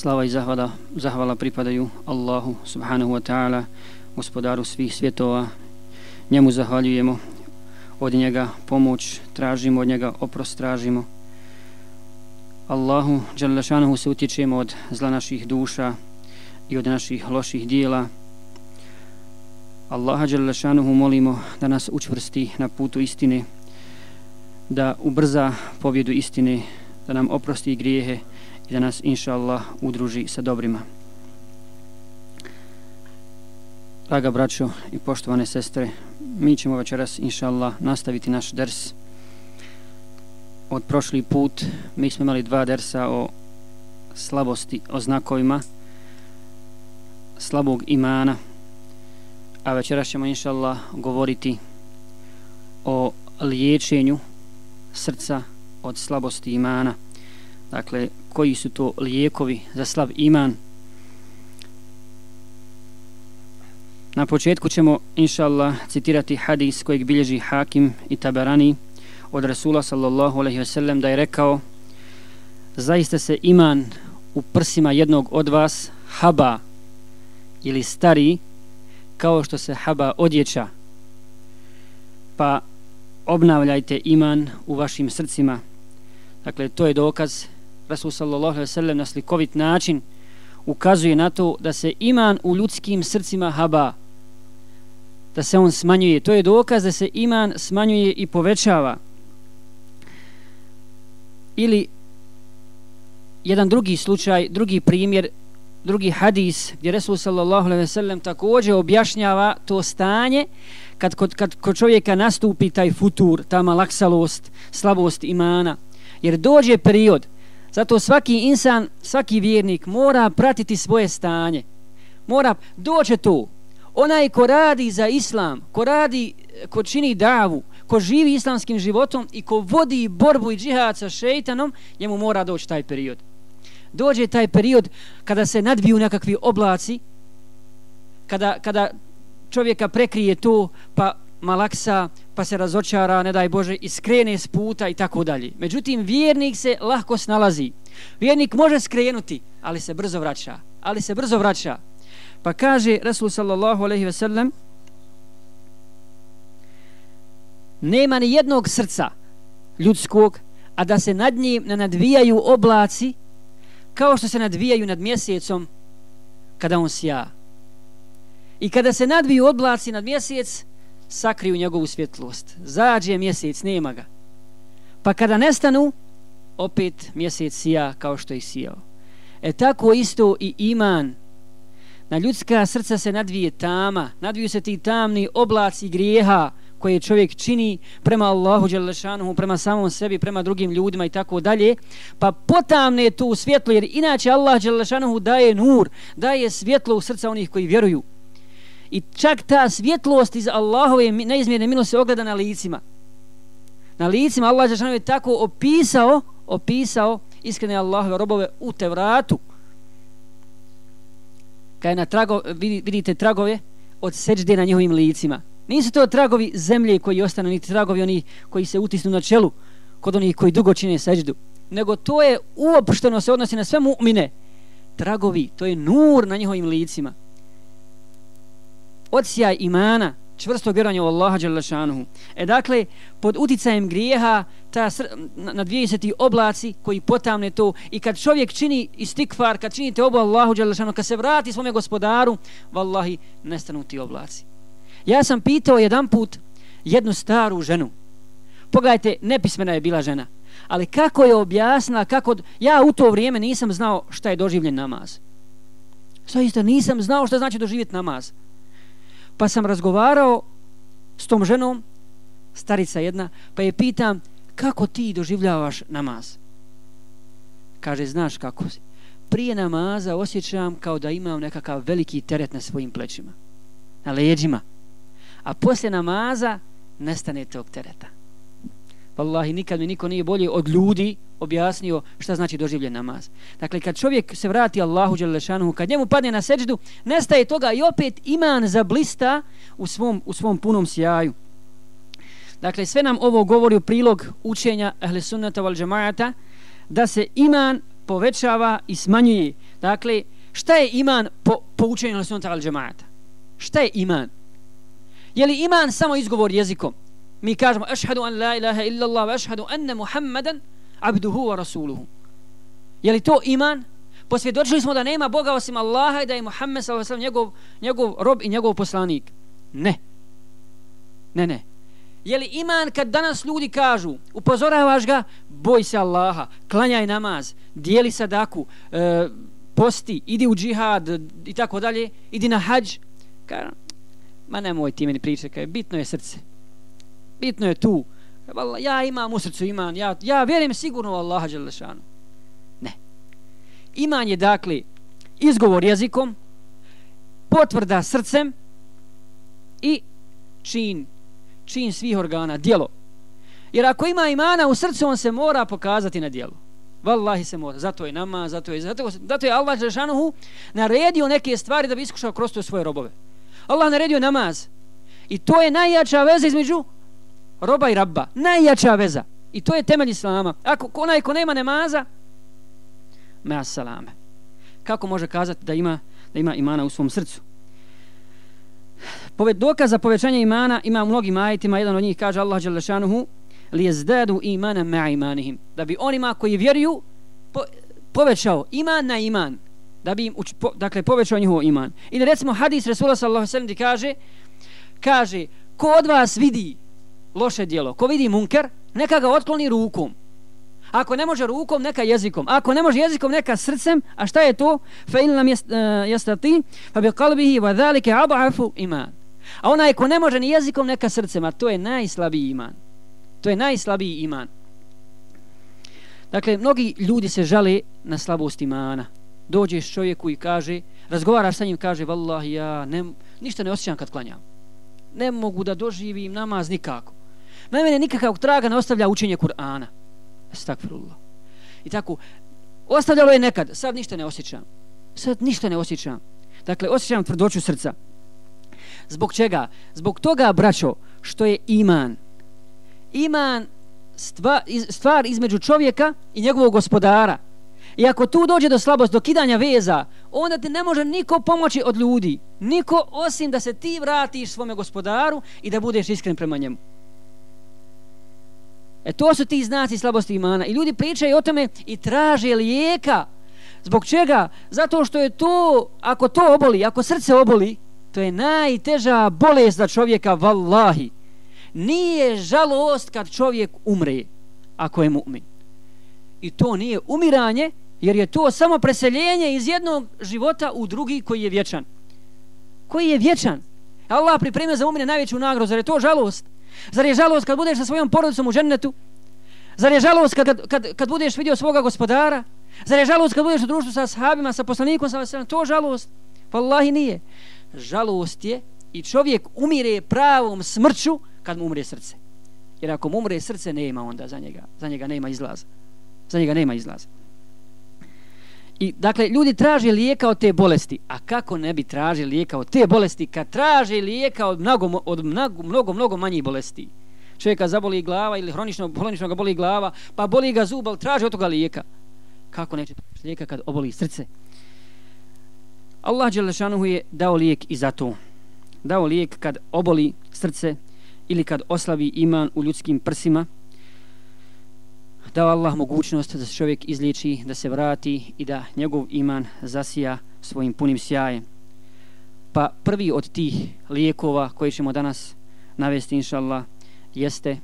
Slava i zahvala, zahvala pripadaju Allahu subhanahu wa ta'ala, gospodaru svih svjetova. Njemu zahvaljujemo, od njega pomoć tražimo, od njega oprost tražimo. Allahu dželešanohu se utječemo od zla naših duša i od naših loših dijela. Allaha dželešanohu molimo da nas učvrsti na putu istine, da ubrza pobjedu istine, da nam oprosti grijehe, i da nas inša Allah udruži sa dobrima. Draga braćo i poštovane sestre, mi ćemo večeras inša Allah nastaviti naš ders. Od prošli put mi smo imali dva dersa o slabosti, o znakovima slabog imana, a večeras ćemo inša Allah govoriti o liječenju srca od slabosti imana. Dakle, koji su to lijekovi za slab iman. Na početku ćemo, inša Allah, citirati hadis kojeg bilježi Hakim i Tabarani od Rasula sallallahu alaihi ve sellem da je rekao zaista se iman u prsima jednog od vas haba ili stari kao što se haba odjeća pa obnavljajte iman u vašim srcima dakle to je dokaz Rasul sallallahu alaihi sallam na slikovit način ukazuje na to da se iman u ljudskim srcima haba da se on smanjuje. To je dokaz da se iman smanjuje i povećava. Ili jedan drugi slučaj drugi primjer drugi hadis gdje Resul sallallahu alejhi ve sellem također objašnjava to stanje kad kod, kad kod čovjeka nastupi taj futur ta malaksalost slabost imana. Jer dođe period Zato svaki insan, svaki vjernik mora pratiti svoje stanje. Mora doće to. Onaj ko radi za islam, ko radi, ko čini davu, ko živi islamskim životom i ko vodi borbu i džihad sa šeitanom, njemu mora doći taj period. Dođe taj period kada se nadbiju nekakvi oblaci, kada, kada čovjeka prekrije to, pa malaksa, pa se razočara, ne daj Bože, i skrene s puta i tako dalje. Međutim, vjernik se lahko snalazi. Vjernik može skrenuti, ali se brzo vraća. Ali se brzo vraća. Pa kaže Rasul sallallahu alaihi ve sellem, nema ni jednog srca ljudskog, a da se nad njim ne nadvijaju oblaci kao što se nadvijaju nad mjesecom kada on sja. I kada se nadviju oblaci nad mjesec, sakriju njegovu svjetlost. Zađe mjesec, nema ga. Pa kada nestanu, opet mjesec sija kao što je sijao. E tako isto i iman. Na ljudska srca se nadvije tama, nadviju se ti tamni oblaci grijeha koje čovjek čini prema Allahu Đelešanuhu, prema samom sebi, prema drugim ljudima i tako dalje, pa potamne to svjetlo, jer inače Allah Đelešanuhu daje nur, daje svjetlo u srca onih koji vjeruju. I čak ta svjetlost iz Allahove neizmjerne milosti ogleda na licima. Na licima Allah je tako opisao, opisao iskrene Allahove robove u Tevratu. Kada na trago, vidite tragove od seđde na njihovim licima. Nisu to tragovi zemlje koji ostanu, niti tragovi oni koji se utisnu na čelu kod onih koji dugo čine seđdu. Nego to je uopšteno se odnosi na sve mu'mine. Tragovi, to je nur na njihovim licima odsjaj imana, čvrsto vjerovanje u Allaha Đalešanuhu. E dakle, pod uticajem grijeha, ta sr na 20. oblaci koji potamne to i kad čovjek čini istikfar, kad čini te obu Allahu Đalešanuhu, kad se vrati svome gospodaru, vallahi, nestanu ti oblaci. Ja sam pitao jedan put jednu staru ženu. Pogledajte, nepismena je bila žena. Ali kako je objasnila, kako... Ja u to vrijeme nisam znao šta je doživljen namaz. Zaista nisam znao šta znači doživjeti namaz. Pa sam razgovarao s tom ženom, starica jedna, pa je pitam kako ti doživljavaš namaz? Kaže, znaš kako si? prije namaza osjećam kao da imam nekakav veliki teret na svojim plećima, na leđima. A poslije namaza nestane tog tereta. Wallahi, nikad mi niko nije bolje od ljudi objasnio šta znači doživljen namaz. Dakle, kad čovjek se vrati Allahu Đelešanuhu, kad njemu padne na seđdu, nestaje toga i opet iman za blista u svom, u svom punom sjaju. Dakle, sve nam ovo govori u prilog učenja Ahle Sunnata wal Džemaata, da se iman povećava i smanjuje. Dakle, šta je iman po, po učenju Ahle Sunnata wal Džemaata? Šta je iman? Je li iman samo izgovor jezikom? Mi kažemo, ašhadu an la ilaha illa Allah, wa ašhadu anna Muhammadan abduhu wa rasuluhu. Je li to iman? Posvjedočili smo da nema Boga osim Allaha i da je Muhammed s.a.v. Njegov, njegov rob i njegov poslanik. Ne. Ne, ne. Je li iman kad danas ljudi kažu, upozoravaš ga, boj se Allaha, klanjaj namaz, dijeli sadaku, e, posti, idi u džihad i tako dalje, idi na hađ. Kažem, ma nemoj ti meni pričati, bitno je srce. Bitno je tu. Ja imam u srcu iman, ja, ja vjerujem sigurno u Allaha Đelešanu. Ne. Iman je dakle izgovor jezikom, potvrda srcem i čin čin svih organa, dijelo. Jer ako ima imana u srcu, on se mora pokazati na dijelu. Wallahi se mora. Zato je nama, zato je, zato, zato je Allah Žešanuhu naredio neke stvari da bi iskušao kroz to svoje robove. Allah naredio namaz. I to je najjača veza između roba i rabba. Najjača veza. I to je temelj Islama. Ako onaj ko nema nemaza, me salame. Kako može kazati da ima, da ima imana u svom srcu? Poved dokaz za povećanje imana ima u mnogim ajetima, jedan od njih kaže Allah dželle šanehu li yazdadu imana ma imanihim. Da bi onima koji vjeruju po, povećao iman na iman, da bi im uč, po, dakle povećao njihov iman. I recimo hadis Resula sallallahu alejhi ve kaže kaže ko od vas vidi loše djelo, ko vidi munker, neka ga otkloni rukom. Ako ne može rukom, neka jezikom. Ako ne može jezikom, neka srcem. A šta je to? Fa in lam eh, yastati ti, fa bi qalbihi wa zalika adhafu iman. A onaj ko ne može ni jezikom, neka srcem. A to je najslabiji iman. To je najslabiji iman. Dakle, mnogi ljudi se žale na slabost imana. Dođeš čovjeku i kaže, razgovaraš sa njim, kaže, vallahi, ja ne, ništa ne osjećam kad klanjam. Ne mogu da doživim namaz nikako. Na mene nikakvog traga ne ostavlja učenje Kur'ana. Astakfirullah. I tako, ostavljalo je nekad, sad ništa ne osjećam. Sad ništa ne osjećam. Dakle, osjećam tvrdoću srca. Zbog čega? Zbog toga, braćo, što je iman. Iman stva, stvar između čovjeka i njegovog gospodara. I ako tu dođe do slabosti, do kidanja veza, onda ti ne može niko pomoći od ljudi. Niko osim da se ti vratiš svome gospodaru i da budeš iskren prema njemu. E to su ti znaci slabosti imana. I ljudi pričaju o tome i traže lijeka. Zbog čega? Zato što je to, ako to oboli, ako srce oboli, to je najteža bolest za čovjeka, vallahi. Nije žalost kad čovjek umre, ako je mu'min. I to nije umiranje, jer je to samo preseljenje iz jednog života u drugi koji je vječan. Koji je vječan. Allah pripremio za umire najveću nagrozu, zar je to žalost? Zar je žalost kad budeš sa svojom porodicom u džennetu? Zar je žalost kad, kad, kad budeš vidio svoga gospodara? Zar je žalost kad budeš u društvu sa sahabima, sa poslanikom, sa vasem? To žalost? Wallahi nije. Žalost je i čovjek umire pravom smrću kad mu umre srce. Jer ako mu umre srce, nema onda za njega. Za njega nema izlaza. Za njega nema izlaza. I dakle, ljudi traže lijeka od te bolesti. A kako ne bi tražili lijeka od te bolesti kad traže lijeka od mnogo, od mnogo, mnogo, mnogo manjih bolesti? Čovjeka zaboli glava ili hronično, hronično ga boli glava, pa boli ga zub, ali traže od toga lijeka. Kako neće tražiti lijeka kad oboli srce? Allah Đelešanuhu je dao lijek i za to. Dao lijek kad oboli srce ili kad oslavi iman u ljudskim prsima, dao Allah mogućnost da se čovjek izliči, da se vrati i da njegov iman zasija svojim punim sjajem. Pa prvi od tih lijekova koji ćemo danas navesti, inša Allah, jeste,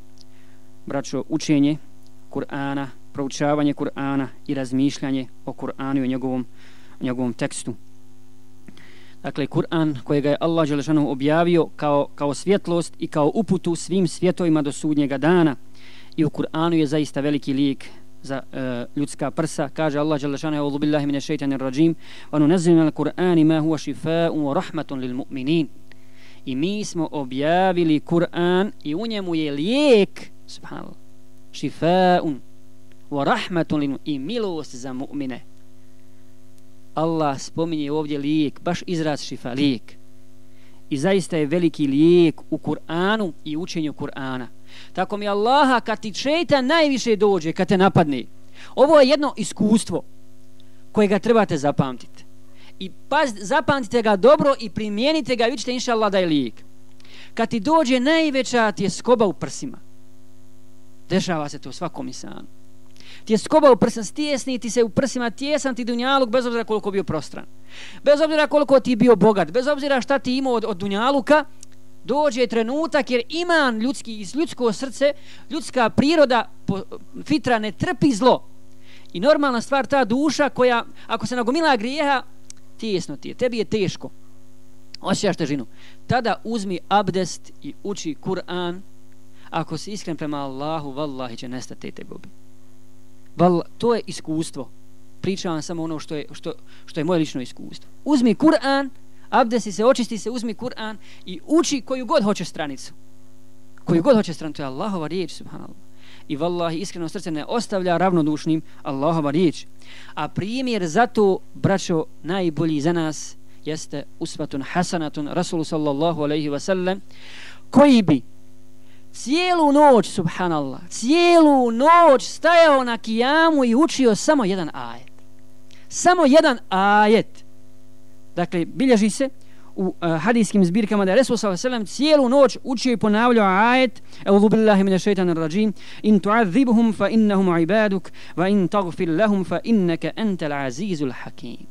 braćo, učenje Kur'ana, proučavanje Kur'ana i razmišljanje o Kur'anu i o njegovom, njegovom tekstu. Dakle, Kur'an kojega je Allah Đelešanu objavio kao, kao svjetlost i kao uputu svim svjetovima do sudnjega dana – I u Kur'anu je zaista veliki lijek za uh, ljudska prsa. Kaže Allah dželle šane a'udhu billahi minash shaitanir rajim ono, wa nunazzilu minal qur'ani ma huwa shifaa'un wa rahmatun lil mu'minin i mi smo objavili Kur'an i u njemu je lijek subhanallah shifaa'un wa rahmatun lil i milost za mu'mine. Allah spominje ovdje lijek baš izraz šifa lijek i zaista je veliki lijek u Kur'anu i učenju Kur'ana Tako mi Allaha kad ti šeitan najviše dođe, kad te napadne. Ovo je jedno iskustvo koje ga trebate zapamtiti. I paz, zapamtite ga dobro i primijenite ga i vidite inša Allah da je lijek. Kad ti dođe najveća ti je skoba u prsima. Dešava se to svakom insanu. Ti je skoba u prsima, stjesni ti se u prsima, tjesan ti dunjaluk bez obzira koliko bio prostran. Bez obzira koliko ti bio bogat, bez obzira šta ti imao od, od dunjaluka, dođe trenutak jer iman ljudski iz ljudsko srce, ljudska priroda fitra ne trpi zlo. I normalna stvar ta duša koja ako se nagomila grijeha, tijesno ti je, tebi je teško. Osjećaš težinu. Tada uzmi abdest i uči Kur'an. Ako si iskren prema Allahu, vallahi će nestati te tegobi. Val, to je iskustvo. Pričam vam samo ono što je, što, što je moje lično iskustvo. Uzmi Kur'an, abdesi se, očisti se, uzmi Kur'an i uči koju god hoće stranicu. Koju god hoće stranicu, to je Allahova riječ, subhanallah. I vallahi, iskreno srce ne ostavlja ravnodušnim Allahova riječ. A primjer za to, braćo, najbolji za nas jeste usvatun hasanatun Rasulu sallallahu alaihi wasallam, koji bi cijelu noć, subhanallah, cijelu noć stajao na kijamu i učio samo jedan ajet. Samo jedan ajet. Dakle, bilježi se u uh, hadijskim zbirkama da je Resul s.a.v. cijelu noć učio i ponavljao ajet Eudhu billahi mine šeitan rajim In tu'adhibuhum fa innahum ibaduk Va in tagfir lahum fa innaka entel azizul hakim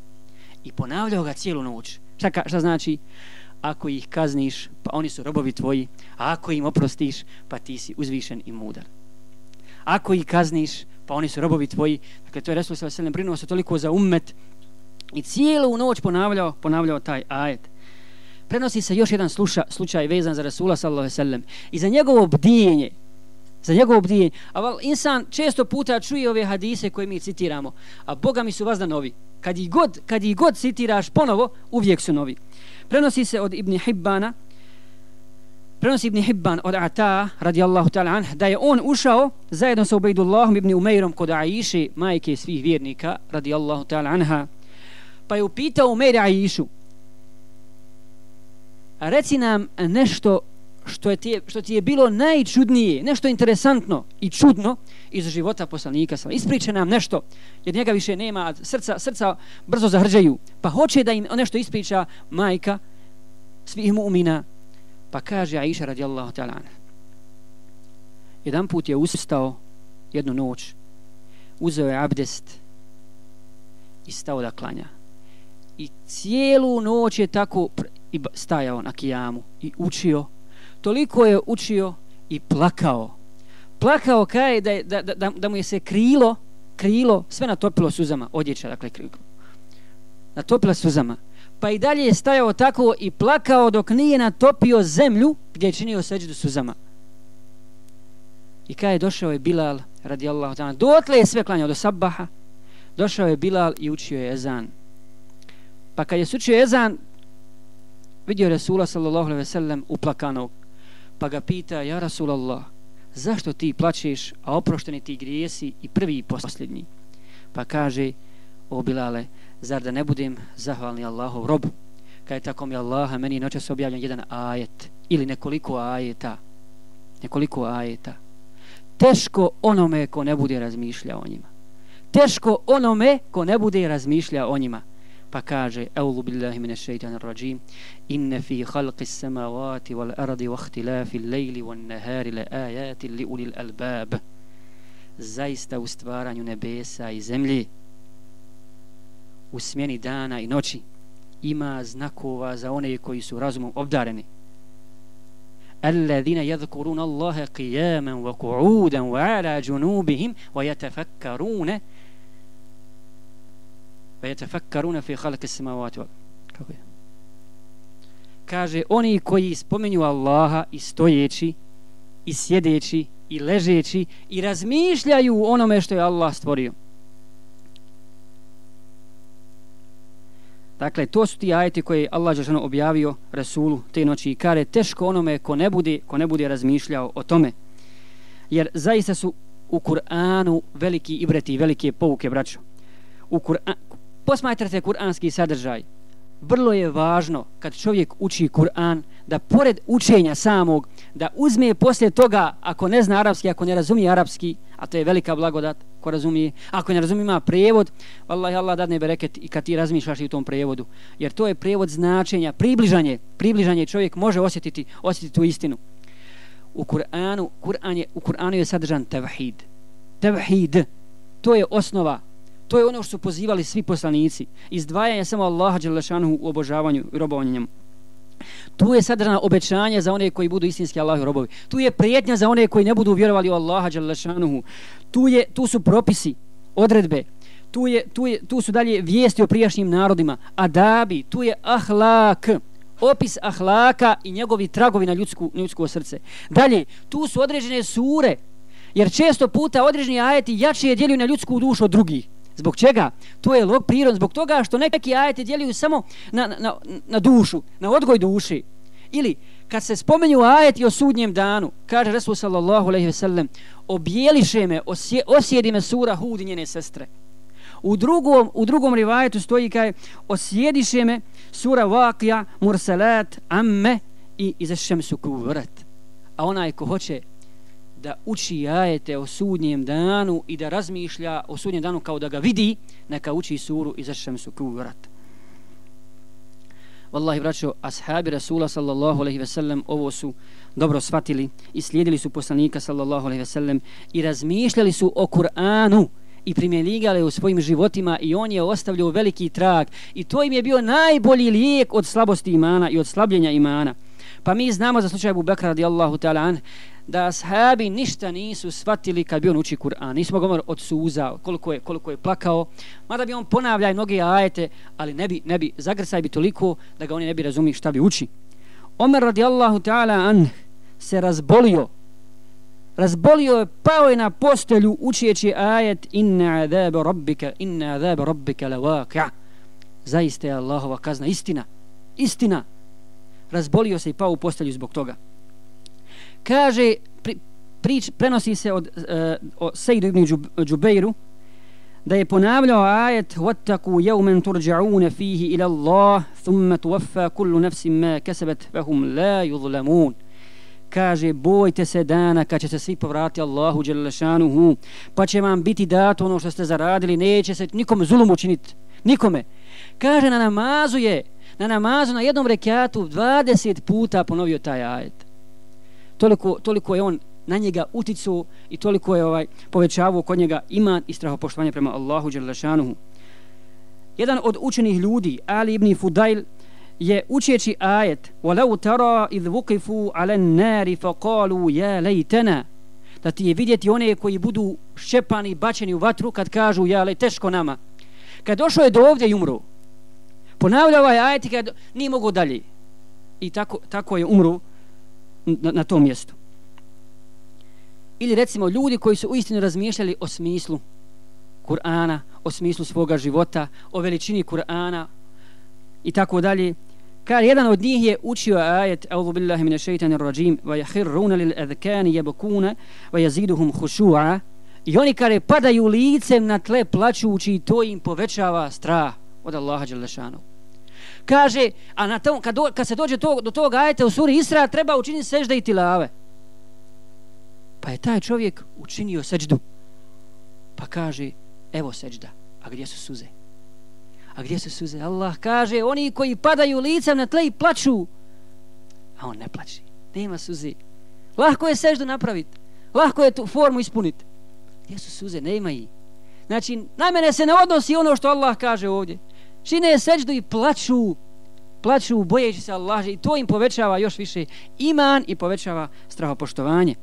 I ponavljao ga cijelu noć Šta, šta znači? Ako ih kazniš, pa oni su robovi tvoji A ako im oprostiš, pa ti si uzvišen i mudar Ako ih kazniš, pa oni su robovi tvoji Dakle, to je Resul s.a.v. brinuo se toliko za ummet I cijelu noć ponavljao, ponavljao taj ajet. Prenosi se još jedan sluša, slučaj vezan za Rasula sallallahu alejhi ve sellem i za njegovo bdijenje. Za njegovo bdijenje. A val, insan često puta čuje ove hadise koje mi citiramo, a Boga mi su vazda novi. Kad ih god, kad ih god citiraš ponovo, uvijek su novi. Prenosi se od Ibn Hibbana, prenosi Ibn Hibban od Ata, radijallahu ta'ala anh, da je on ušao zajedno sa Ubejdullahom ibn Umeirom kod Aiši, majke svih vjernika, radijallahu ta'ala anha, pa je upitao Meri Aišu, reci nam nešto što, je ti, što ti je bilo najčudnije, nešto interesantno i čudno iz života poslanika. Ispriče nam nešto, jer njega više nema, srca, srca brzo zahrđaju, pa hoće da im nešto ispriča majka svih mu'mina. Pa kaže Aisha radijallahu ta'ala. Jedan put je ustao jednu noć, uzeo je abdest i stao da klanja i cijelu noć je tako i stajao na kijamu i učio toliko je učio i plakao. Plakao kaj da, da, da, da mu je se krilo krilo sve natopilo suzama odjeća dakle krilo. Natopila suzama. Pa i dalje je stajao tako i plakao dok nije natopio zemlju gdje je činio seđu suzama. I kaj je došao je Bilal radijallahu ta'ala dotle je sve klanjao do sabaha. Došao je Bilal i učio je ezan. Pa kad je sučio ezan, vidio Resula sallallahu alaihi ve sellem uplakanog, pa ga pita, ja Rasulallah, zašto ti plačeš, a oprošteni ti grijesi i prvi i posljednji? Pa kaže, o Bilale, zar da ne budem zahvalni Allahov rob? Kad je tako mi Allaha, meni noćas objavljen jedan ajet, ili nekoliko ajeta, nekoliko ajeta. Teško onome ko ne bude razmišljao o njima. Teško onome ko ne bude razmišljao o njima pa kaže Eulu billahi mine šeitanir rajim Inne fi halqi samavati wal ardi wa ihtilafi lejli wa nahari le ajati li ulil albab Zaista u stvaranju nebesa i zemlji u smjeni dana i noći ima znakova za one koji su razumom obdareni الذين يذكرون الله قياما وقعودا وعلى جنوبهم ويتفكرون pa je tefakkaruna fi halke samavati kako je kaže oni koji spomenju Allaha i stojeći i sjedeći i ležeći i razmišljaju onome što je Allah stvorio. Dakle, to su ti ajeti koje je Allah Žešano objavio Rasulu te noći i kare teško onome ko ne bude, ko ne bude razmišljao o tome. Jer zaista su u Kur'anu veliki ibreti, velike pouke, braćo. U Kur'an, posmatrate kur'anski sadržaj. Vrlo je važno kad čovjek uči Kur'an da pored učenja samog da uzme poslije toga ako ne zna arapski, ako ne razumije arapski, a to je velika blagodat ko razumije, ako ne razumije ima prevod, vallahi Allah dadne bereket i kad ti razmišljaš i u tom prevodu. jer to je prijevod značenja, približanje, približanje čovjek može osjetiti, osjetiti tu istinu. U Kur'anu, Kur'an je, u Kur'anu je sadržan tevhid. Tevhid, to je osnova To je ono što su pozivali svi poslanici. Izdvajanje samo Allaha Đelešanu u obožavanju i robovanju njemu. Tu je sadrana obećanje za one koji budu istinski Allahi robovi. Tu je prijetnja za one koji ne budu vjerovali u Allaha Đelešanu. Tu, je, tu su propisi, odredbe. Tu, je, tu, je, tu su dalje vijesti o prijašnjim narodima. Adabi, tu je ahlak opis ahlaka i njegovi tragovi na ljudsku, ljudsko srce. Dalje, tu su određene sure, jer često puta određeni ajeti jače djeluju na ljudsku dušu od drugih. Zbog čega? To je log prirodno, zbog toga što neki ajeti djeluju samo na, na, na dušu, na odgoj duši. Ili, kad se spomenju ajeti o sudnjem danu, kaže Resul sallallahu alaihi ve sellem, objeliše me, osje, osjedi me sura Hud njene sestre. U drugom, u drugom rivajetu stoji kaj osjediše me sura Vakija, Mursalat, Amme i Izešem su kuvrat. A onaj ko hoće da uči ajete o sudnjem danu i da razmišlja o sudnjem danu kao da ga vidi, neka uči suru i zašem su kurat. Wallahi, braćo, ashabi Rasula sallallahu alaihi ve sellem ovo su dobro shvatili i slijedili su poslanika sallallahu alaihi ve sellem i razmišljali su o Kur'anu i primjenjivali u svojim životima i on je ostavljao veliki trag i to im je bio najbolji lijek od slabosti imana i od slabljenja imana. Pa mi znamo za slučaj Abu Bakra radijallahu ta'ala an da ashabi ništa nisu shvatili kad bi on uči Kur'an. Nismo govor od suza, koliko je, koliko je plakao. Mada bi on ponavljaj mnoge ajete, ali ne bi, ne bi, zagrsaj bi toliko da ga oni ne bi razumili šta bi uči. Omer radijallahu ta'ala an se razbolio. Razbolio je, pao je na postelju učijeći ajet inna azabe rabbika, inna azabe rabbika lavaqa. Zaista je Allahova kazna. Istina. Istina. Razbolio se i pao u postelju zbog toga kaže pri, prič, prenosi se od uh, o Sejdu ibn Džubejru da je ponavljao ajet وَتَّقُوا يَوْمًا تُرْجَعُونَ فِيهِ إِلَى اللَّهِ ثُمَّ تُوَفَّى كُلُّ نَفْسٍ مَا كَسَبَتْ فَهُمْ لَا يُظْلَمُونَ kaže bojte se dana kad će se svi povrati Allahu Đelešanuhu pa će vam biti dato ono što ste zaradili neće se nikom zulum učiniti nikome kaže na namazu je na namazu na jednom rekiatu 20 puta ponovio taj ajet toliko, toliko je on na njega uticu i toliko je ovaj povećavao kod njega iman i strahopoštovanje prema Allahu Đelešanuhu. Jedan od učenih ljudi, Ali ibn Fudail, je učeći ajet وَلَوْ تَرَا إِذْ وُقِفُوا عَلَى النَّارِ فَقَالُوا يَا لَيْتَنَا da ti je vidjeti one koji budu šepani i bačeni u vatru kad kažu ja le teško nama kad došao je do ovdje i umro ponavlja ovaj ajet i kad nije mogo dalje i tako, tako je umro na, na tom mjestu. Ili recimo ljudi koji su uistinu razmišljali o smislu Kur'ana, o smislu svoga života, o veličini Kur'ana i tako dalje. Kar jedan od njih je učio ajet A'udhu billahi mine šeitanir rajim wa yahirruna lil adhkani yabkuna wa yaziduhum khushu'a i oni kare padaju licem na tle plačući i to im povećava strah od Allaha dželle kaže, a na tom, kad, do, kad se dođe to, do tog ajeta u suri Isra, treba učiniti sežda i tilave. Pa je taj čovjek učinio seđdu. Pa kaže, evo seđda, a gdje su suze? A gdje su suze? Allah kaže, oni koji padaju licem na tle i plaču, a on ne plači, nema suze. Lahko je seždu napraviti, lahko je tu formu ispuniti. Gdje su suze? Nema ih. Znači, na mene se ne odnosi ono što Allah kaže ovdje čine seđdu i plaću plaću bojeći se Allaha i to im povećava još više iman i povećava strahopoštovanje.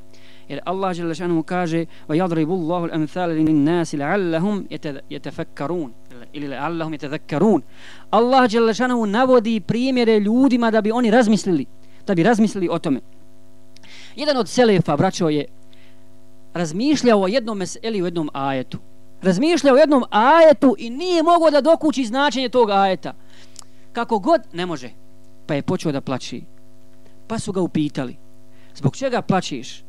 Jer Allah dželle šanu kaže wa yadribu Allahu al-amthal lin-nas la'allahum yatafakkarun. Ili la'allahum yatadhakkarun. Allah dželle šanu navodi primjere ljudima da bi oni razmislili da bi razmislili o tome. Jedan od selefa braćo je razmišljao o jednom meseli u jednom ajetu Razmišljao o jednom ajetu i nije mogao da dokući značenje tog ajeta. Kako god, ne može. Pa je počeo da plaći. Pa su ga upitali. Zbog čega plačiš?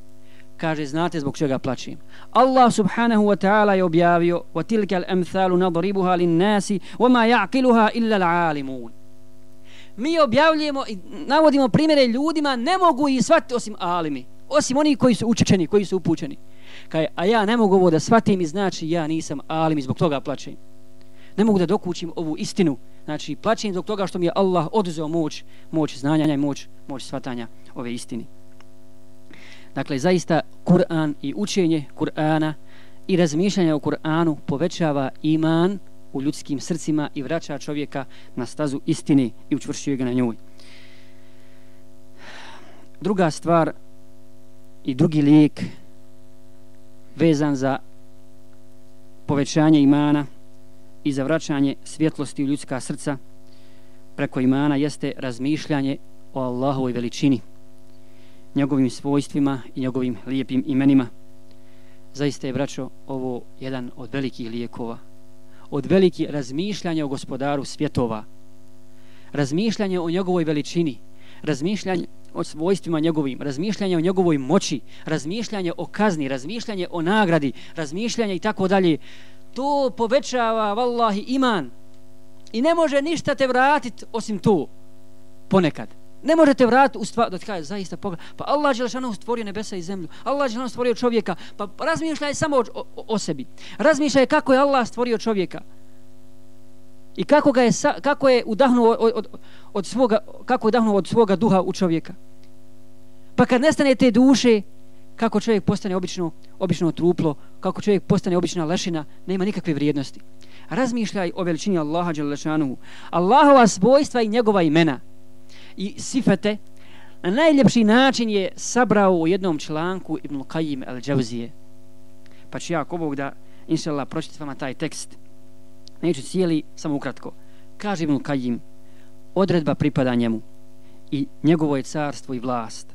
Kaže, znate zbog čega plačim. Allah subhanahu wa ta'ala je objavio وَتِلْكَ الْأَمْثَالُ نَضْرِبُهَا لِلنَّاسِ وَمَا يَعْقِلُهَا إِلَّا الْعَالِمُونَ Mi objavljujemo i navodimo primjere ljudima, ne mogu ih shvatiti osim alimi. Osim oni koji su učečeni, koji su upućeni. Kaj, a ja ne mogu ovo da shvatim i znači ja nisam alim i zbog toga plačem. Ne mogu da dokućim ovu istinu. Znači, plačem zbog toga što mi je Allah oduzeo moć, moć znanja i moć, moć shvatanja ove istine. Dakle, zaista Kur'an i učenje Kur'ana i razmišljanje o Kur'anu povećava iman u ljudskim srcima i vraća čovjeka na stazu istine i učvršćuje ga na njoj. Druga stvar i drugi lijek vezan za povećanje imana i za vraćanje svjetlosti u ljudska srca preko imana jeste razmišljanje o Allahovoj veličini njegovim svojstvima i njegovim lijepim imenima. Zaista je, braćo, ovo jedan od velikih lijekova. Od veliki razmišljanja o gospodaru svjetova. Razmišljanje o njegovoj veličini. Razmišljanje o svojstvima njegovim. Razmišljanje o njegovoj moći. Razmišljanje o kazni. Razmišljanje o nagradi. Razmišljanje i tako dalje. To povećava, vallahi, iman. I ne može ništa te vratiti osim to. Ponekad. Ne možete vratiti u stvar, da ti kaže, zaista pogled. Pa Allah je stvorio nebesa i zemlju. Allah je stvorio čovjeka. Pa razmišljaj samo o, o, o sebi. Razmišljaj kako je Allah stvorio čovjeka. I kako ga je, kako je udahnuo od, od, od svoga, kako je udahnuo od svoga duha u čovjeka. Pa kad nestane te duše, kako čovjek postane obično, obično truplo, kako čovjek postane obična lešina, nema nikakve vrijednosti. Razmišljaj o veličini Allaha Đalešanuhu. Allahova svojstva i njegova imena i sifete na najljepši način je sabrao u jednom članku Ibn Qayyim al-Jawzije. Pa ću ja ako Bog da, inša Allah, pročiti vama taj tekst. Neću cijeli, samo ukratko. Kaže Ibn Kajim, odredba pripada njemu i njegovo je carstvo i vlast.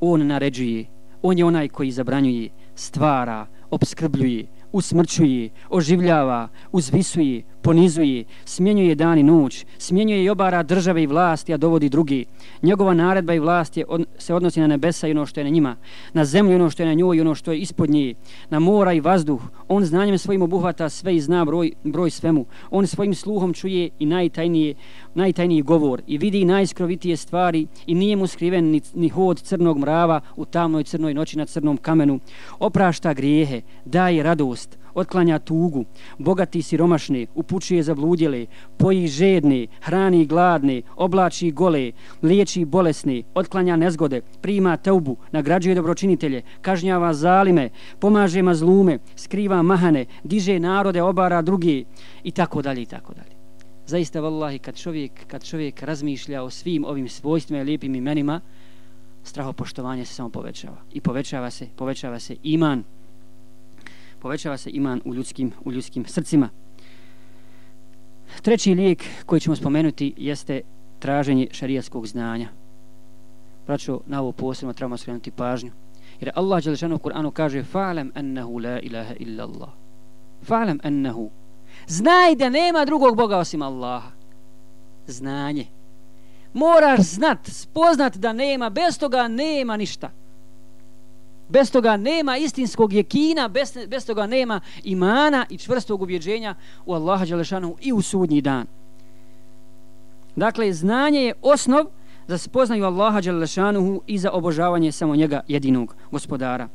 On naređuje, on je onaj koji zabranjuje, stvara, obskrbljuje, usmrćuje, oživljava, uzvisuje, ponizuje, smjenjuje dan i noć, smjenjuje i obara države i vlasti, a dovodi drugi. Njegova naredba i vlast je, od, se odnosi na nebesa i ono što je na njima, na zemlju i ono što je na njoj i ono što je ispod nje, na mora i vazduh. On znanjem svojim obuhvata sve i zna broj, broj svemu. On svojim sluhom čuje i najtajnije, najtajniji govor i vidi najskrovitije stvari i nije mu skriven ni, ni hod crnog mrava u tamnoj crnoj noći na crnom kamenu. Oprašta grijehe, daje radost, otklanja tugu, bogati siromašne, upućuje zabludjele, poji žedne, hrani gladne, oblači gole, liječi bolesne, otklanja nezgode, prima teubu, nagrađuje dobročinitelje, kažnjava zalime, pomaže mazlume, skriva mahane, diže narode, obara drugi i tako dalje i tako dalje. Zaista, vallahi, kad čovjek, kad čovjek razmišlja o svim ovim svojstvima i lijepim imenima, strahopoštovanje se samo povećava. I povećava se, povećava se iman povećava se iman u ljudskim, u ljudskim srcima. Treći lijek koji ćemo spomenuti jeste traženje šarijatskog znanja. Praćo, na ovo posebno trebamo skrenuti pažnju. Jer Allah Đelešanu u Kur'anu kaže Fa'alam ennehu la ilaha illa Allah. Fa'lam ennehu. Znaj da nema drugog Boga osim Allaha. Znanje. Moraš znat, spoznat da nema, bez toga nema ništa. Bez toga nema istinskog jekina, bez, bez toga nema imana i čvrstog ubjeđenja u Allaha Đelešanu i u sudnji dan. Dakle, znanje je osnov za spoznaju Allaha Đelešanuhu i za obožavanje samo njega jedinog gospodara.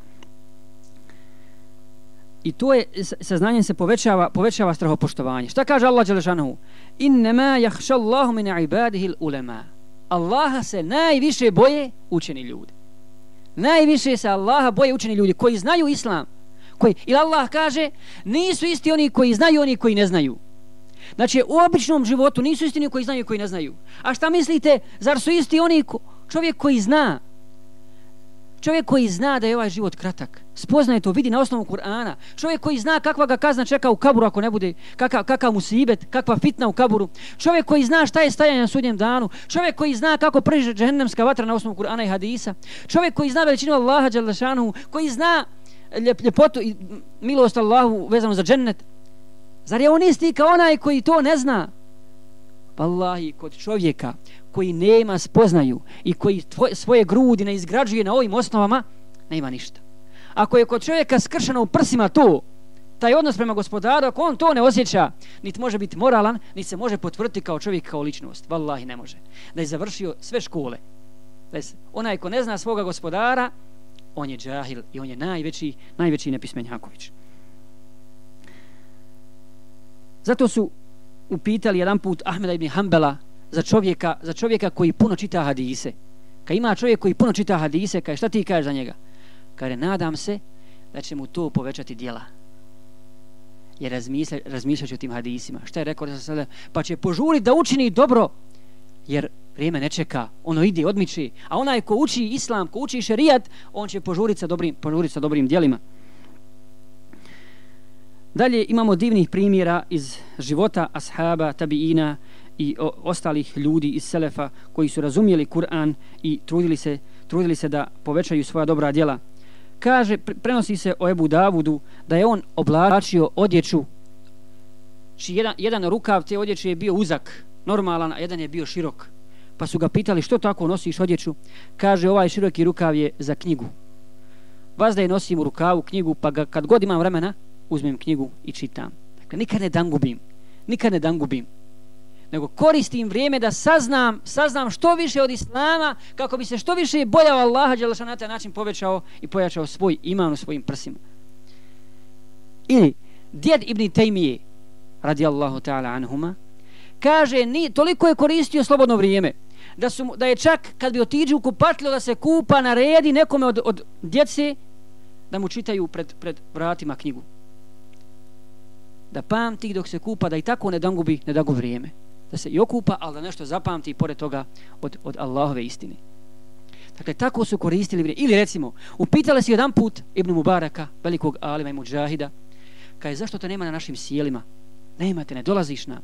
I to je, sa znanjem se povećava, povećava strahopoštovanje. Šta kaže Allah Đelešanuhu? Innama jahša Allahu min ibadihi ulema. Allaha se najviše boje učeni ljudi. Najviše se Allaha boje učeni ljudi koji znaju islam. Koji, ili Allah kaže, nisu isti oni koji znaju, oni koji ne znaju. Znači, u običnom životu nisu isti oni koji znaju i koji ne znaju. A šta mislite, zar su isti oni ko, čovjek koji zna? Čovjek koji zna da je ovaj život kratak. Spoznaje to, vidi na osnovu Kur'ana. Čovjek koji zna kakva ga kazna čeka u kaburu ako ne bude, kakav, kakav mu sibet, kakva fitna u kaburu. Čovjek koji zna šta je stajanje na sudnjem danu. Čovjek koji zna kako priže džehennemska vatra na osnovu Kur'ana i hadisa. Čovjek koji zna veličinu Allaha Đalešanu, koji zna eh, ljep, ljepotu i milost Allahu vezano za džennet? Zar je on isti kao onaj koji to ne zna? Wallahi, kod čovjeka koji nema spoznaju i koji tvoj, svoje grudi ne izgrađuje na ovim osnovama, nema ništa. Ako je kod čovjeka skršeno u prsima to, taj odnos prema gospodaru, ako on to ne osjeća, niti može biti moralan, niti se može potvrditi kao čovjek, kao ličnost. Wallahi, ne može. Da je završio sve škole. Ves, onaj ko ne zna svoga gospodara, on je džahil i on je najveći, najveći nepismenjaković. Zato su upitali jedan put Ahmeda ibn Hanbala za čovjeka, za čovjeka koji puno čita hadise. Kad ima čovjek koji puno čita hadise, kaže šta ti kažeš za njega? Kaže, nadam se da će mu to povećati djela. Jer razmišlja, razmišljat o tim hadisima. Šta je rekao da sada? Pa će požuriti da učini dobro, jer vrijeme ne čeka, ono ide, odmiči. A onaj ko uči islam, ko uči šerijat, on će požuriti sa dobrim, požuriti sa dobrim djelima. Dalje imamo divnih primjera iz života ashaba, tabiina i o, ostalih ljudi iz Selefa koji su razumijeli Kur'an i trudili se, trudili se da povećaju svoja dobra djela. Kaže, prenosi se o Ebu Davudu da je on oblačio odjeću či jedan, jedan rukav te odjeće je bio uzak, normalan, a jedan je bio širok. Pa su ga pitali što tako nosiš odjeću? Kaže, ovaj široki rukav je za knjigu. Vas da je nosim u rukavu knjigu, pa ga, kad god imam vremena, uzmem knjigu i čitam. Dakle, nikad ne dangubim. Nikad ne dangubim. Nego koristim vrijeme da saznam, saznam što više od Islama, kako bi se što više bojao Allaha, Đelešan na taj način povećao i pojačao svoj iman u svojim prsima. Ili, djed Ibn Tejmije radi Allahu ta'ala anhuma, kaže, ni, toliko je koristio slobodno vrijeme, da, su, da je čak, kad bi otiđu u kupatlju da se kupa, naredi nekome od, od djece, da mu čitaju pred, pred vratima knjigu da pamti dok se kupa, da i tako ne dangubi, ne dagu vrijeme. Da se i okupa, ali da nešto zapamti pored toga od, od Allahove istine. Dakle, tako su koristili vrijeme. Ili recimo, upitali si jedan put Ibn Mubaraka, velikog alima i muđahida, kaže, zašto to nema na našim sjelima? Nema te, ne dolaziš na.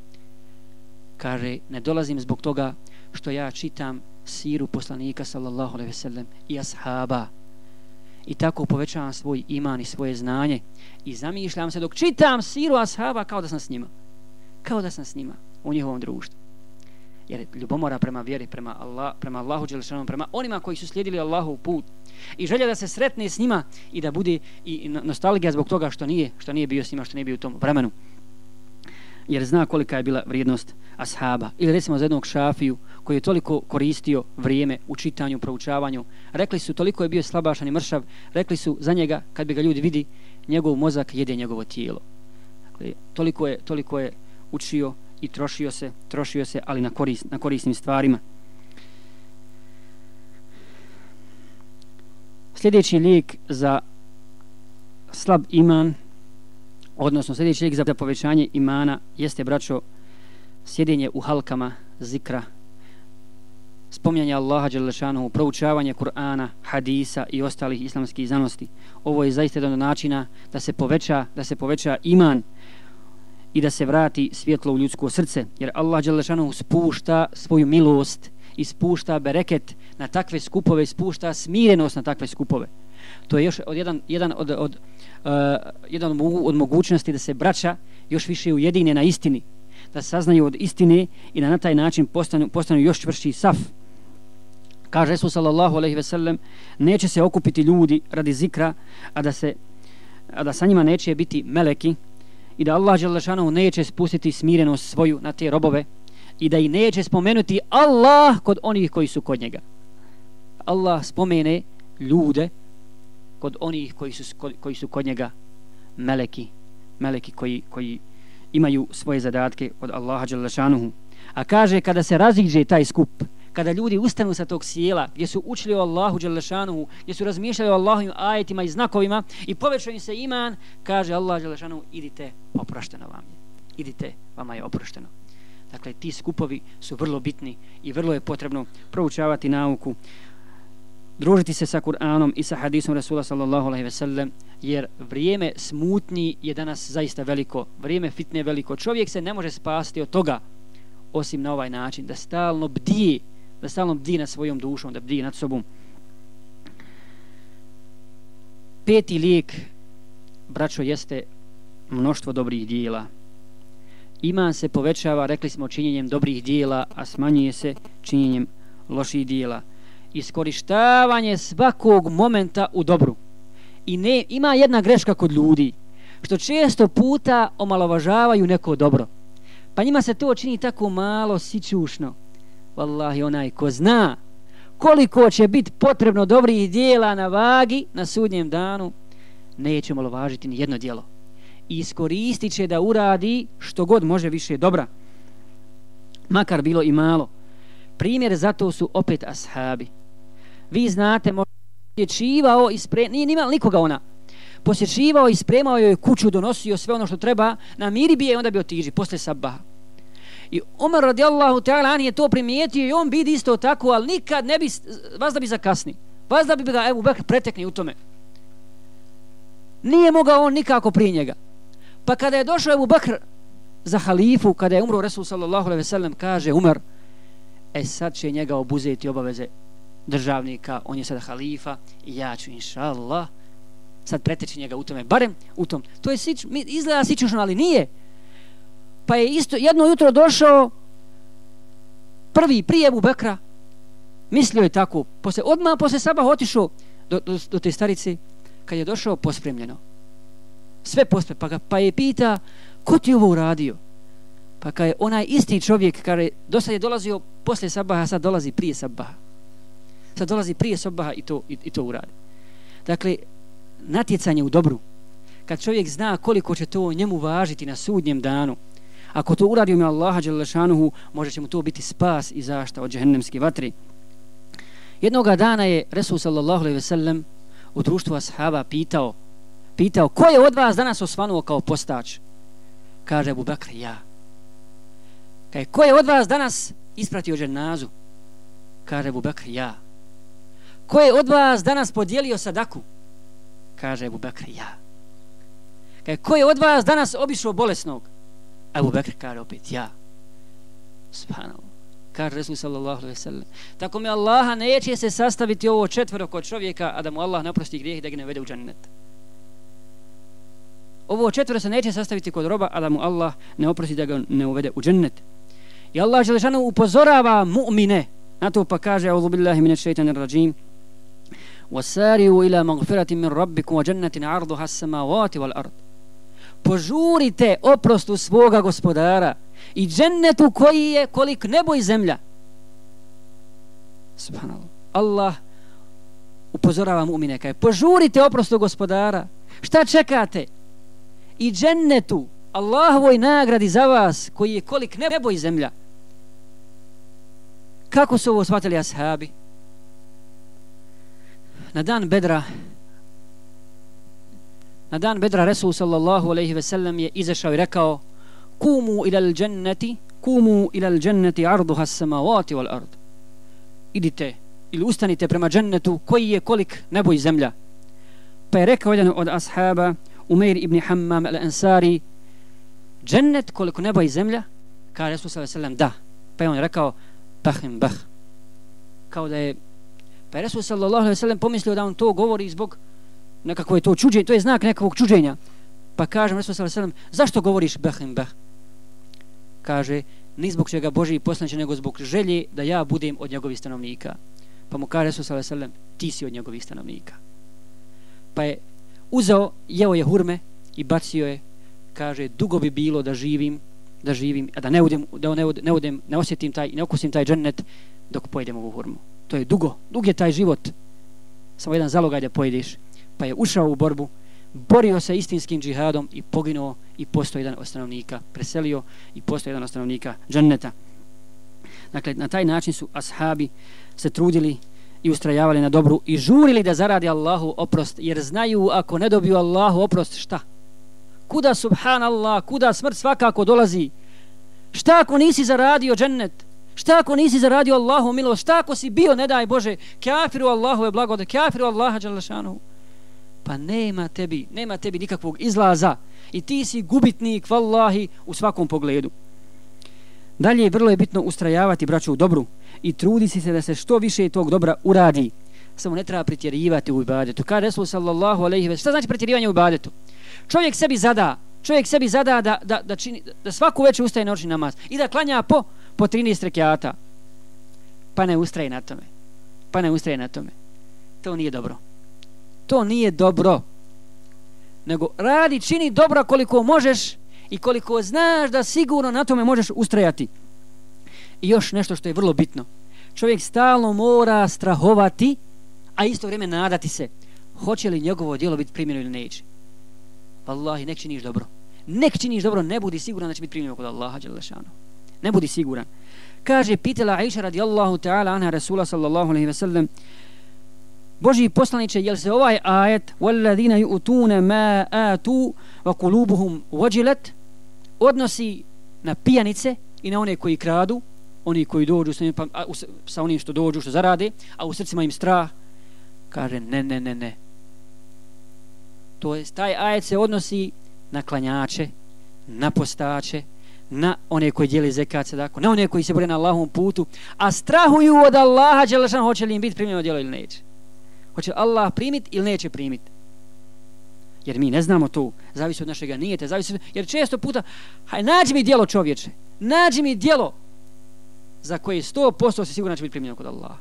Kaže, ne dolazim zbog toga što ja čitam siru poslanika, sallallahu alaihi ve sellem, i ashaba, i tako povećavam svoj iman i svoje znanje i zamišljam se dok čitam siru ashaba kao da sam s njima kao da sam s njima u njihovom društvu. Jer ljubomora prema vjeri prema, Allah, prema Allahu Đelešanom prema onima koji su slijedili Allahov put. I želja da se sretne s njima i da bude i nostalgija zbog toga što nije što nije bio s njima što nije bio u tom vremenu. Jer zna kolika je bila vrijednost ashaba. Ili recimo za jednog šafiju koji je toliko koristio vrijeme u čitanju, proučavanju. Rekli su, toliko je bio slabašan i mršav, rekli su za njega, kad bi ga ljudi vidi, njegov mozak jede njegovo tijelo. Dakle, toliko je, toliko je učio i trošio se, trošio se, ali na, koris, na korisnim stvarima. Sljedeći lijek za slab iman, odnosno sljedeći lijek za povećanje imana, jeste, braćo, sjedinje u halkama zikra spominjanje Allaha Đelešanu, proučavanje Kur'ana, hadisa i ostalih islamskih znanosti. Ovo je zaista jedan načina da se poveća, da se poveća iman i da se vrati svjetlo u ljudsko srce. Jer Allah Đelešanu spušta svoju milost i spušta bereket na takve skupove, spušta smirenost na takve skupove. To je još od jedan, jedan od, od, uh, jedan od mogućnosti da se braća još više ujedine na istini da saznaju od istine i da na taj način postanu, postanu još čvrši saf kaže Resul sallallahu alejhi ve sellem neće se okupiti ljudi radi zikra a da se a da sa njima neće biti meleki i da Allah dželle neće spustiti smirenost svoju na te robove i da i neće spomenuti Allah kod onih koji su kod njega. Allah spomene ljude kod onih koji su koji su kod njega meleki meleki koji koji imaju svoje zadatke od Allaha dželle a kaže kada se raziđe taj skup kada ljudi ustanu sa tog sjela gdje su učili o Allahu Đelešanuhu, gdje su razmišljali o Allahovim ajetima i znakovima i povećaju se iman, kaže Allah Đelešanuhu, idite, oprošteno vam je. Idite, vama je oprošteno. Dakle, ti skupovi su vrlo bitni i vrlo je potrebno proučavati nauku, družiti se sa Kur'anom i sa hadisom Rasula sallallahu alaihi ve sellem, jer vrijeme smutnji je danas zaista veliko, vrijeme fitne je veliko. Čovjek se ne može spasti od toga, osim na ovaj način, da stalno bdije da stalno bdi nad svojom dušom, da bdi nad sobom. peti lijek braćo jeste mnoštvo dobrih dijela. Iman se povećava rekli smo činjenjem dobrih dijela a smanjuje se činjenjem loših dijela. Iskorištavanje svakog momenta u dobru. I ne ima jedna greška kod ljudi što često puta omalovažavaju neko dobro. Pa njima se to čini tako malo sićušno wallahi onaj ko zna koliko će biti potrebno dobrih dijela na vagi na sudnjem danu neće malovažiti ni jedno dijelo. I iskoristit će da uradi što god može više dobra makar bilo i malo. Primjer za to su opet ashabi. Vi znate posjećivao i spre... nije nimao nikoga ona. Posjećivao i spremao joj kuću donosio sve ono što treba na miri bije onda bi otiži posle sabaha. I Umar radijallahu ta'ala je to primijetio i on bi isto tako, ali nikad ne bi, vas da bi zakasni. Vas da bi ga Ebu Bekr pretekni u tome. Nije mogao on nikako prije njega. Pa kada je došao Ebu Bekr za halifu, kada je umro Resul sallallahu alaihi ve sellem, kaže Umar, e sad će njega obuzeti obaveze državnika, on je sada halifa i ja ću inša Allah sad preteći njega u tome, barem u tom. To je sič, izgleda sičušno, ali nije pa je isto jedno jutro došao prvi prije u Bekra. Mislio je tako. Posle, odmah posle sabah otišao do, do, do te starice kad je došao pospremljeno. Sve pospe pa, ga, pa je pita ko ti ovo uradio? Pa kad je onaj isti čovjek kada je do sad je dolazio posle sabaha sad dolazi prije sabaha. Sad dolazi prije sabaha i to, i, i to uradi. Dakle natjecanje u dobru. Kad čovjek zna koliko će to njemu važiti na sudnjem danu. Ako to uradi ime Allaha Đelešanuhu, može će mu to biti spas i zašta od džehennemske vatri. Jednoga dana je Resul sallallahu alaihi ve sellem u društvu ashaba pitao, pitao ko je od vas danas osvanuo kao postač? Kaže Abu Bakr, ja. Kaže, ko je od vas danas ispratio dženazu? Kaže Abu Bakr, ja. Ko je od vas danas podijelio sadaku? Kaže Abu Bakr, ja. Kaže, ko je od vas danas obišao bolesnog? Abu Bekr kaže opet ja. Subhanallah. Kaže Resul sallallahu alaihi sallam. Tako mi Allaha neće se sastaviti ovo četvero kod čovjeka, a da mu Allah naprosti grijeh i da ga ne vede u džennet. Ovo četvero se neće sastaviti kod roba, a da mu Allah ne oprosti da ga ne uvede u džennet. I Allah Želešanu upozorava mu'mine. Na to pa kaže, Audhu billahi mine šeitanir rajim. وَسَارِيُوا إِلَى مَغْفِرَةٍ مِّن رَبِّكُمْ وَجَنَّةٍ عَرْضُهَا السَّمَاوَاتِ وَالْأَرْضِ požurite oprostu svoga gospodara i džennetu koji je kolik nebo i zemlja. Subhanallah. Allah upozorava mu'mine kaj požurite oprostu gospodara. Šta čekate? I džennetu Allahovoj nagradi za vas koji je kolik nebo i zemlja. Kako su ovo shvatili ashabi? Na dan Bedra Na dan Bedra Resul sallallahu alaihi ve sellem je izašao i rekao Kumu ila dženneti, Kumu ila dženneti arduha samavati wal ard. Idite ili ustanite prema džennetu koji je kolik nebo i zemlja. Pa je rekao jedan od ashaba Umeir ibn Hammam al-Ansari Džennet koliko nebo i zemlja? Ka Resul sallallahu alaihi ve sellem da. Pa je on rekao Bahim bah. Kao da je Pa je Resul sallallahu alaihi ve sellem pomislio da on to govori zbog nekako je to čuđenje, to je znak nekakvog čuđenja. Pa kažem, Resul sallallahu alejhi ve sellem, zašto govoriš behim beh? Kaže, ni zbog čega Boži poslanče, nego zbog želje da ja budem od njegovih stanovnika. Pa mu kaže Resul sallallahu alejhi ve sellem, ti si od njegovih stanovnika. Pa je uzeo, jeo je hurme i bacio je, kaže, dugo bi bilo da živim, da živim, a da ne udem, da ne udem, ne, udem, ne osjetim taj, ne okusim taj džennet dok pojedem ovu hurmu. To je dugo, dug je taj život. Samo jedan zalogaj da pojedeš pa je ušao u borbu, borio se istinskim džihadom i poginuo i postao jedan od stanovnika, preselio i postao jedan od stanovnika džanneta. Dakle, na taj način su ashabi se trudili i ustrajavali na dobru i žurili da zaradi Allahu oprost, jer znaju ako ne dobiju Allahu oprost, šta? Kuda subhanallah, kuda smrt svakako dolazi? Šta ako nisi zaradio džennet? Šta ako nisi zaradio Allahu milost? Šta ako si bio, ne daj Bože, kafiru Allahu je blagode, kafiru Allaha džalašanuhu? Pa nema tebi, nema tebi nikakvog izlaza i ti si gubitnik vallahi u svakom pogledu. Dalje vrlo je bitno ustrajavati braću u dobru i trudi se da se što više tog dobra uradi. samo ne treba pretjerivati u ibadetu. Kada Resul sallallahu alejhi ve Šta znači pretjerivanje u ibadetu? Čovjek sebi zada, čovjek sebi zada da, da, da, čini, da svaku večer ustaje noćni namaz i da klanja po, po 13 rekiata. Pa ne ustraje na tome. Pa ne ustraje na tome. To nije dobro. To nije dobro. Nego radi, čini dobro koliko možeš i koliko znaš da sigurno na tome možeš ustrajati. I još nešto što je vrlo bitno. Čovjek stalno mora strahovati, a isto vrijeme nadati se. Hoće li njegovo djelo biti primjeno ili neće? Wallahi, nek činiš dobro. Nek činiš dobro, ne budi siguran da će biti primjeno kod Allaha. Đalešanu. Ne budi siguran. Kaže, pitala Aisha radijallahu ta'ala anha Rasula sallallahu alaihi ve sellem, Boži poslaniče, jel se ovaj ajet وَالَّذِينَ يُؤْتُونَ مَا آتُوا وَقُلُوبُهُمْ وَجِلَتْ odnosi na pijanice i na one koji kradu, oni koji dođu sa, pa, a, u, sa onim što dođu, što zarade, a u srcima im strah, kaže ne, ne, ne, ne. To je, taj ajet se odnosi na klanjače, na postače, na one koji dijeli zekat sadako, na one koji se bore na Allahom putu, a strahuju od Allaha, Đelešan, hoće li im biti primljeno djelo ili neće. Hoće Allah primiti ili neće primiti. Jer mi ne znamo to, zavisi od našega nijete, zavisi od... Jer često puta, haj, nađi mi dijelo čovječe, nađi mi dijelo za koje sto posto se sigurno će biti primljeno kod Allaha.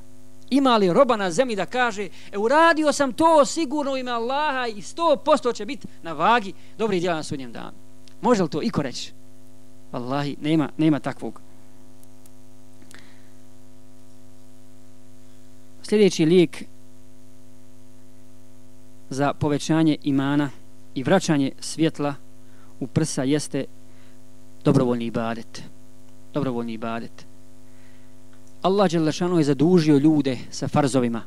Ima li roba na zemlji da kaže, e, uradio sam to sigurno ime Allaha i sto posto će biti na vagi dobri djela na sudnjem danu. Može li to iko reći? Allahi, nema, nema takvog. Sljedeći lijek za povećanje imana i vraćanje svjetla u prsa jeste dobrovoljni ibadet. Dobrovoljni ibadet. Allah Đelešanu je zadužio ljude sa farzovima.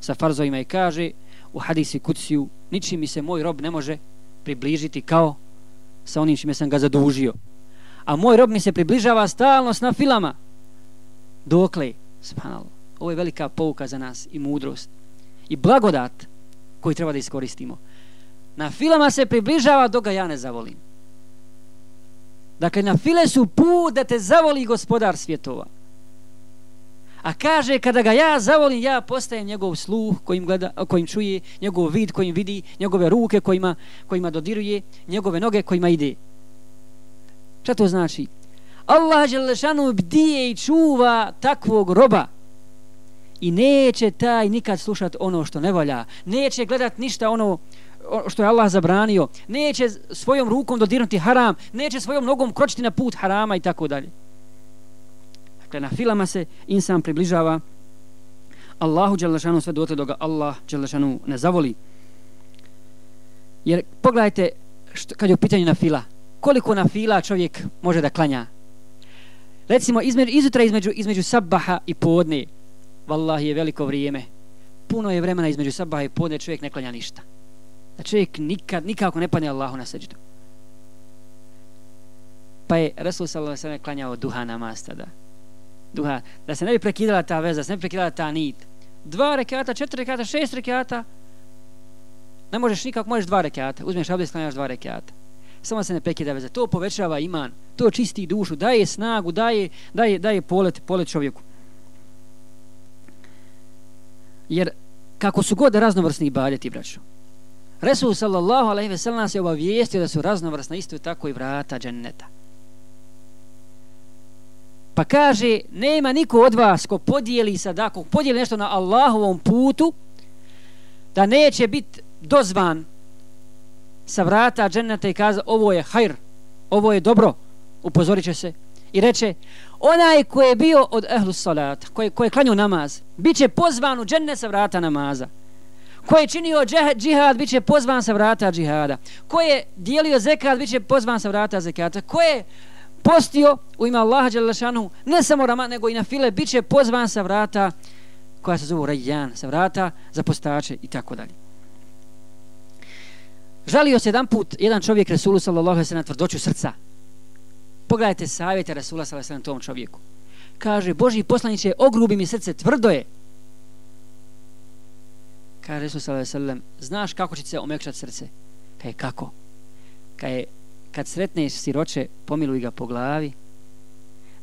Sa farzovima i kaže u hadisi kuciju niči mi se moj rob ne može približiti kao sa onim čime sam ga zadužio. A moj rob mi se približava stalno s nafilama. Dokle? Subhanallah. Ovo je velika pouka za nas i mudrost. I blagodat koji treba da iskoristimo. Na filama se približava dok ga ja ne zavolim. Dakle, na file su put da te zavoli gospodar svjetova. A kaže, kada ga ja zavolim, ja postajem njegov sluh kojim, gleda, kojim čuje, njegov vid kojim vidi, njegove ruke kojima, kojima dodiruje, njegove noge kojima ide. Šta to znači? Allah Đelešanu bdije i čuva takvog roba i neće taj nikad slušat ono što ne volja, neće gledat ništa ono što je Allah zabranio, neće svojom rukom dodirnuti haram, neće svojom nogom kročiti na put harama i tako dalje. Dakle, na filama se insan približava Allahu Đelešanu sve dotle doga Allah Đelešanu ne zavoli. Jer pogledajte što, kad je u pitanju na fila, koliko na fila čovjek može da klanja. Recimo, između, izutra između, između sabaha i podne, vallahi je veliko vrijeme. Puno je vremena između sabaha i podne, čovjek ne klanja ništa. Da čovjek nikad, nikako ne padne Allahu na seđdu. Pa je Rasul sallallahu alejhi ve sellem klanjao duha namaz tada. Duha, da se ne bi prekidala ta veza, da se ne bi prekidala ta nit. Dva rekata, četiri rekata, šest rekata. Ne možeš nikako, možeš dva rekata. Uzmeš abdest, klanjaš dva rekata. Samo se ne prekida veza. To povećava iman, to čisti dušu, daje snagu, daje, daje, daje polet, polet čovjeku. Jer kako su god raznovrsni ibadeti, braćo, Resul sallallahu alaihi ve sellem se obavijestio da su raznovrsna isto tako i vrata dženneta. Pa kaže, nema niko od vas ko podijeli sadaku, podijeli nešto na Allahovom putu, da neće biti dozvan sa vrata dženneta i kaza, ovo je hajr, ovo je dobro, upozorit će se. I reče, onaj ko je bio od ehlu salata, koji ko je klanio namaz, bit će pozvan u dženne sa vrata namaza. Ko je činio džihad, bit će pozvan sa vrata džihada. Ko je dijelio zekat, bit će pozvan sa vrata zekata. Ko je postio u ime Allaha Đalešanu, ne samo Rama, nego i na file, bit će pozvan sa vrata koja se zove Rajjan, sa vrata za postače i tako dalje. Žalio se jedan put jedan čovjek Resulu sallallahu alaihi sellem tvrdoću srca. Pogledajte savjete Rasula sallallahu alaihi tom čovjeku. Kaže, Boži poslaniće, ogrubi mi srce, tvrdo je. Kaže Resul sallallahu alaihi znaš kako će se omekšati srce? Pa Kaže, kako? Kaže, kad sretneš siroče, pomiluj ga po glavi,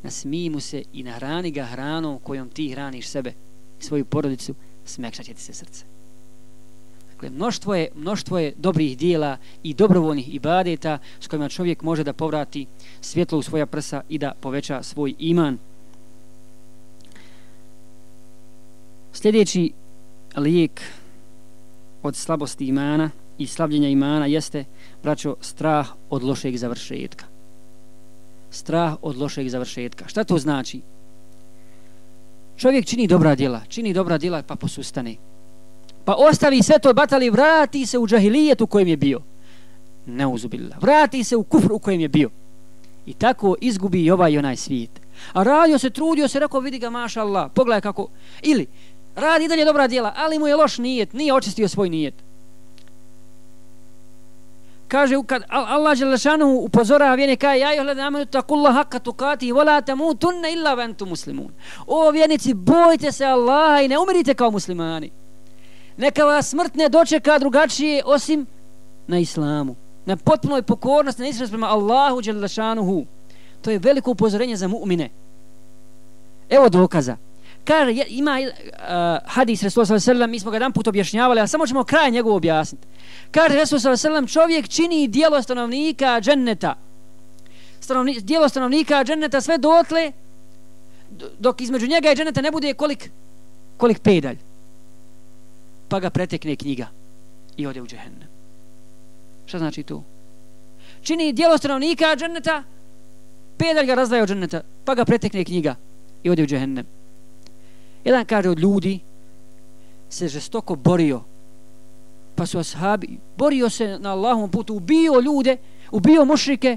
nasmij mu se i nahrani ga hranom kojom ti hraniš sebe i svoju porodicu, smekšat će ti se srce. Dakle, mnoštvo je, mnoštvo je dobrih dijela i dobrovoljnih ibadeta s kojima čovjek može da povrati svjetlo u svoja prsa i da poveća svoj iman. Sljedeći lijek od slabosti imana i slavljenja imana jeste, braćo, strah od lošeg završetka. Strah od lošeg završetka. Šta to znači? Čovjek čini dobra djela, čini dobra djela pa posustane. Pa ostavi sve to batali, vrati se u džahilijet u kojem je bio. Neuzubila. Vrati se u kufr u kojem je bio. I tako izgubi i ovaj i onaj svijet. A radio se, trudio se, rekao, vidi ga, maša Allah, pogledaj kako. Ili, radi dalje dobra djela, ali mu je loš nijet, nije očistio svoj nijet. Kaže, kad Allah Želešanu upozorava vjene, kaže, ja johle namenu takulla haka tukati, vola tamu tunne illa ventu muslimun. O vjernici, bojte se Allaha i ne umirite kao muslimani. Neka vas smrt ne dočeka drugačije osim na islamu. Na potpunoj pokornosti, na islamu prema Allahu Đelešanuhu. To je veliko upozorenje za mu'mine. Evo dokaza kaže, ima uh, hadis Resulullah s.a.v. mi smo ga jedan put objašnjavali, a samo ćemo kraj njegovu objasniti. Kaže Resulullah s.a.v. čovjek čini dijelo stanovnika dženneta. Stanovni, dijelo stanovnika dženneta sve dotle, dok između njega i dženneta ne bude kolik, kolik pedalj. Pa ga pretekne knjiga i ode u džehennem. Šta znači to? Čini dijelo stanovnika dženneta, pedalj ga razdaje od dženneta, pa ga pretekne knjiga i ode u džehennem. Jedan kaže od ljudi se žestoko borio. Pa su ashabi, borio se na Allahom putu, ubio ljude, ubio mušrike,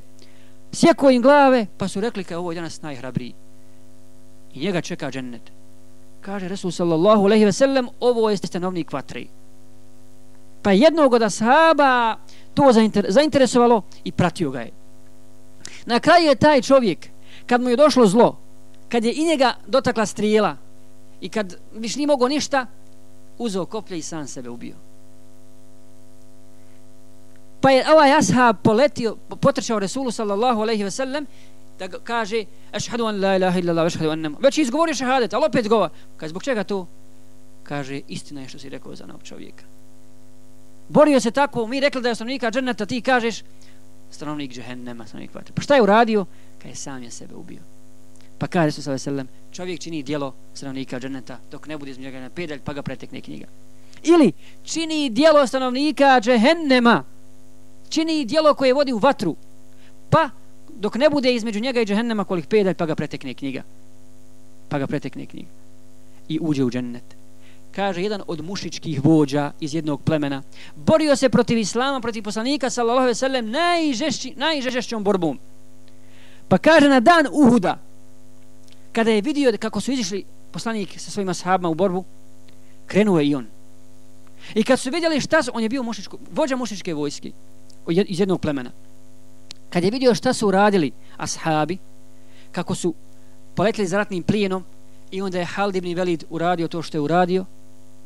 sjeko im glave, pa su rekli kao ovo je danas najhrabriji. I njega čeka džennet. Kaže Resul sallallahu alaihi ve sellem, ovo pa je stanovnik vatri. Pa jednog od ashaba to zainter zainteresovalo i pratio ga je. Na kraju je taj čovjek, kad mu je došlo zlo, kad je i njega dotakla strijela, I kad viš nije mogo ništa, uzeo koplje i sam sebe ubio. Pa je ovaj ashab poletio, potrčao Resulu sallallahu alaihi ve sellem, da kaže, ašhadu an la ilaha illa Allah, ašhadu an nema. Već izgovori šehadet, šahadet, ali opet govor. Kaže, zbog čega to? Kaže, istina je što si rekao za novog čovjeka. Borio se tako, mi rekli da je stanovnika džerneta, ti kažeš, stanovnik džehennema, stanovnik vatre. Pa šta je uradio? Kaže, sam je sebe ubio. Pa kaže su sallam, čovjek čini dijelo stanovnika dženneta dok ne bude između njega pedalj pa ga pretekne knjiga. Ili čini dijelo stanovnika džehennema čini dijelo koje vodi u vatru pa dok ne bude između njega i džehennema kolik pedalj pa ga pretekne knjiga. Pa ga pretekne knjiga. I uđe u džennet. Kaže jedan od mušičkih vođa iz jednog plemena borio se protiv islama, protiv poslanika sallallahu alejhi ve sellem najžešćom borbom. Pa kaže na dan Uhuda kada je vidio kako su izišli poslanik sa svojima sahabima u borbu, krenuo je i on. I kad su vidjeli šta su, on je bio mušičko, vođa mušičke vojske iz jednog plemena. Kad je vidio šta su uradili ashabi, kako su poletili za ratnim plijenom i onda je Halid ibn Velid uradio to što je uradio,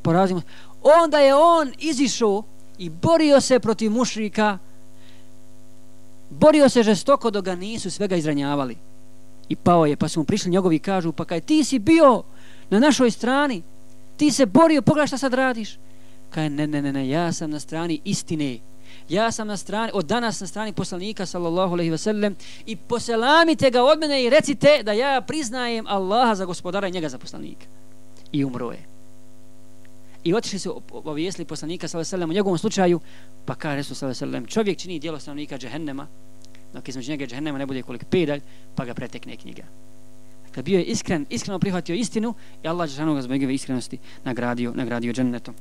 porazimo, onda je on izišao i borio se protiv mušrika, borio se žestoko dok ga nisu svega izranjavali i pao je, pa su mu prišli njegovi kažu, pa kaj ti si bio na našoj strani, ti se borio, pogledaj šta sad radiš. Kaj, ne, ne, ne, ne, ja sam na strani istine. Ja sam na strani, od danas na strani poslanika, sallallahu alaihi wasallam, i poselamite ga od mene i recite da ja priznajem Allaha za gospodara i njega za poslanika. I umro je. I otišli su obavijesli poslanika, sallallahu alaihi wasallam, u njegovom slučaju, pa kaže Resul, sallallahu alaihi wasallam, čovjek čini dijelo stanovnika džehennema, dok između njega džehennema ne bude koliko pedalj, pa ga pretekne knjiga. Dakle, bio je iskren, iskreno prihvatio istinu i Allah džehennema ga zbog njegove iskrenosti nagradio, nagradio džennetom.